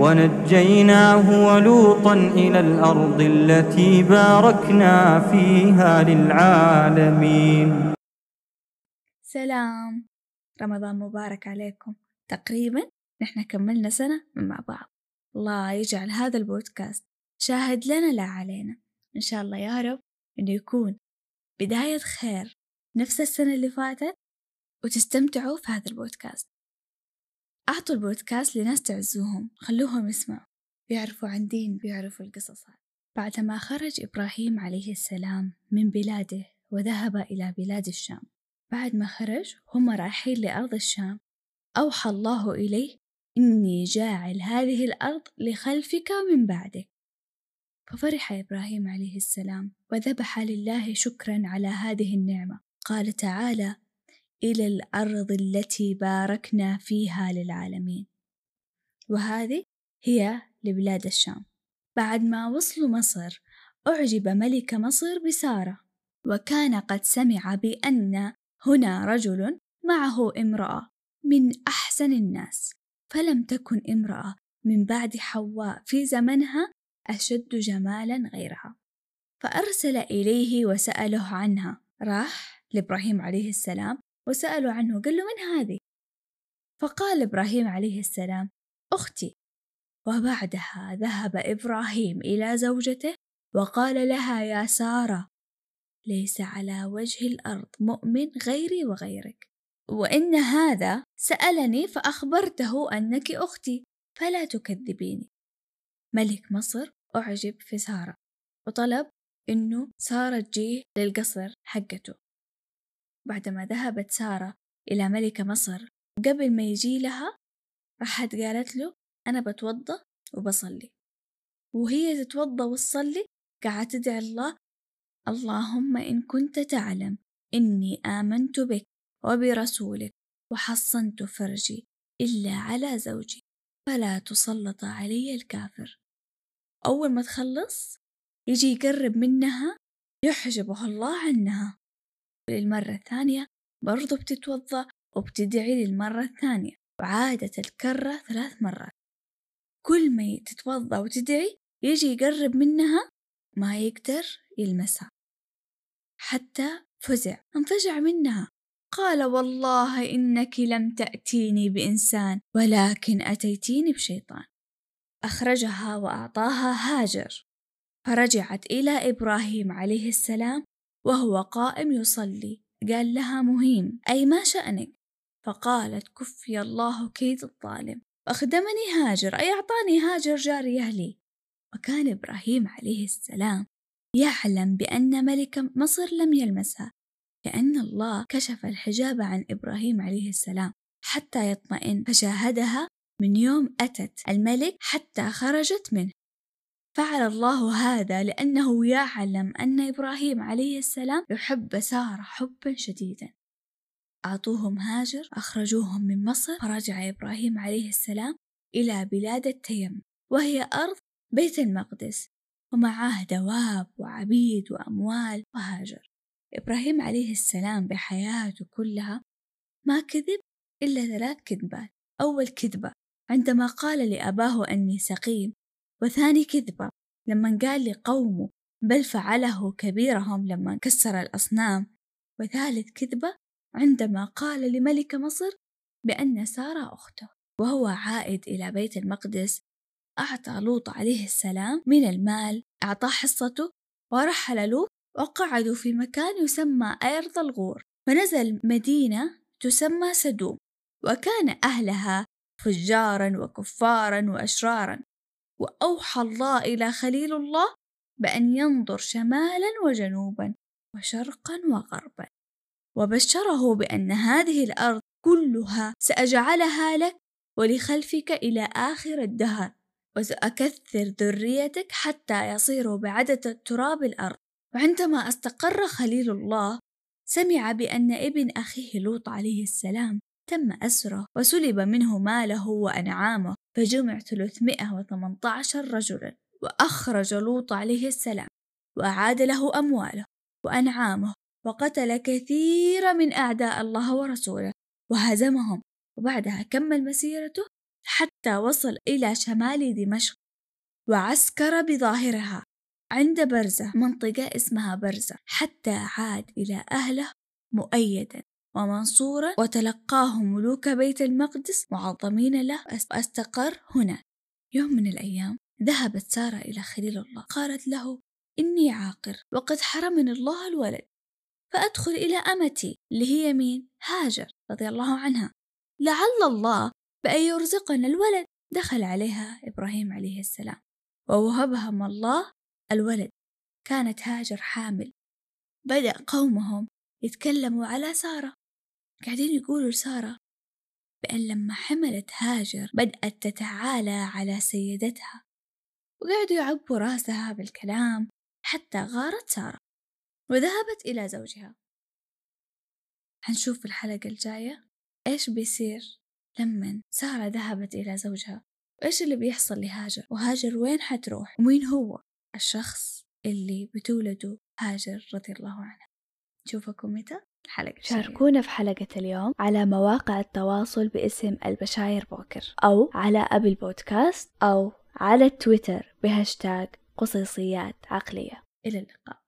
ونجيناه ولوطا إلى الأرض التي باركنا فيها للعالمين. سلام. رمضان مبارك عليكم. تقريبا نحن كملنا سنة مع بعض. الله يجعل هذا البودكاست شاهد لنا لا علينا. إن شاء الله يا رب إنه يكون بداية خير نفس السنة اللي فاتت وتستمتعوا في هذا البودكاست. أعطوا البودكاست لناس تعزوهم خلوهم يسمعوا. بيعرفوا عن دين بيعرفوا القصص بعدما خرج إبراهيم عليه السلام من بلاده وذهب إلى بلاد الشام. بعد ما خرج هم رايحين لأرض الشام. أوحى الله إليه إني جاعل هذه الأرض لخلفك من بعدك. ففرح إبراهيم عليه السلام وذبح لله شكرا على هذه النعمة. قال تعالى إلى الأرض التي باركنا فيها للعالمين. وهذه هي لبلاد الشام. بعد ما وصلوا مصر أعجب ملك مصر بسارة وكان قد سمع بأن هنا رجل معه امرأة من أحسن الناس فلم تكن امرأة من بعد حواء في زمنها أشد جمالا غيرها. فأرسل إليه وسأله عنها راح لإبراهيم عليه السلام وسألوا عنه قال له من هذه؟ فقال إبراهيم عليه السلام أختي. وبعدها ذهب إبراهيم إلى زوجته وقال لها يا سارة ليس على وجه الأرض مؤمن غيري وغيرك. وإن هذا سألني فأخبرته أنك أختي فلا تكذبيني. ملك مصر أعجب في سارة وطلب إنه سارة تجيه للقصر حقته. بعدما ذهبت سارة إلى ملكة مصر قبل ما يجي لها راحت قالت له أنا بتوضى وبصلي. وهي تتوضى وتصلي قاعدة تدعي الله اللهم إن كنت تعلم إني آمنت بك وبرسولك وحصنت فرجي إلا على زوجي فلا تسلط علي الكافر. أول ما تخلص يجي يقرب منها يحجبه الله عنها. للمرة الثانية برضو بتتوضأ وبتدعي للمرة الثانية. وعادت الكرة ثلاث مرات. كل ما تتوضأ وتدعي يجي يقرب منها ما يقدر يلمسها. حتى فزع. انفجع منها. قال والله إنك لم تأتيني بإنسان ولكن أتيتيني بشيطان. أخرجها وأعطاها هاجر. فرجعت إلى إبراهيم عليه السلام وهو قائم يصلي. قال لها مهيم أي ما شأنك. فقالت كفي الله كيد الظالم. أخدمني هاجر. أي أعطاني هاجر جارية لي وكان إبراهيم عليه السلام. يعلم بأن ملك مصر لم يلمسها. لأن الله كشف الحجاب عن إبراهيم عليه السلام. حتى يطمئن. فشاهدها من يوم أتت الملك حتى خرجت منه. فعل الله هذا لأنه يعلم أن إبراهيم عليه السلام يحب سارة حبا شديدا. أعطوهم هاجر أخرجوهم من مصر فرجع إبراهيم عليه السلام إلى بلاد التيم وهي أرض بيت المقدس ومعاه دواب وعبيد وأموال وهاجر. إبراهيم عليه السلام بحياته كلها ما كذب إلا ثلاث كذبات. أول كذبة عندما قال لأباه أني سقيم وثاني كذبة لما قال لقومه بل فعله كبيرهم لما كسر الأصنام. وثالث كذبة عندما قال لملك مصر بأن سارة أخته وهو عائد إلى بيت المقدس أعطى لوط عليه السلام من المال أعطاه حصته ورحل لوط وقعدوا في مكان يسمى أرض الغور. فنزل مدينة تسمى سدوم وكان أهلها فجارا وكفارا وأشرارا. وأوحى الله إلى خليل الله بأن ينظر شمالا وجنوبا وشرقا وغربا وبشره بأن هذه الأرض كلها سأجعلها لك ولخلفك إلى آخر الدهر وسأكثر ذريتك حتى يصيروا بعدد تراب الأرض. وعندما استقر خليل الله سمع بأن ابن أخيه لوط عليه السلام تم أسره وسلب منه ماله وأنعامه فجمع 318 رجلا وأخرج لوط عليه السلام وأعاد له أمواله وأنعامه وقتل كثير من أعداء الله ورسوله وهزمهم وبعدها كمل مسيرته حتى وصل إلى شمال دمشق وعسكر بظاهرها عند برزة منطقة اسمها برزة حتى عاد إلى أهله مؤيدا. ومنصورا وتلقاه ملوك بيت المقدس معظمين له. واستقر هنا. يوم من الأيام ذهبت سارة إلى خليل الله. قالت له إني عاقر وقد حرمني الله الولد فأدخل إلى أمتي اللي هي مين؟ هاجر رضي الله عنها. لعل الله بأن يرزقنا الولد. دخل عليها إبراهيم عليه السلام ووهبها الله الولد. كانت هاجر حامل. بدأ قومهم يتكلموا على سارة. قاعدين يقولوا لسارة بأن لما حملت هاجر بدأت تتعالى على سيدتها وقعدوا يعبوا رأسها بالكلام حتى غارت سارة وذهبت إلى زوجها. حنشوف في الحلقة الجاية إيش بيصير لما سارة ذهبت إلى زوجها وإيش اللي بيحصل لهاجر وهاجر وين حتروح ومين هو؟ الشخص اللي بتولده هاجر رضي الله عنها نشوفكم متى؟ الحلقة شاركونا في حلقة اليوم على مواقع التواصل باسم البشاير بودكاست أو على أبل بودكاست أو على التويتر بهاشتاج قصيصيات عقلية. إلى اللقاء.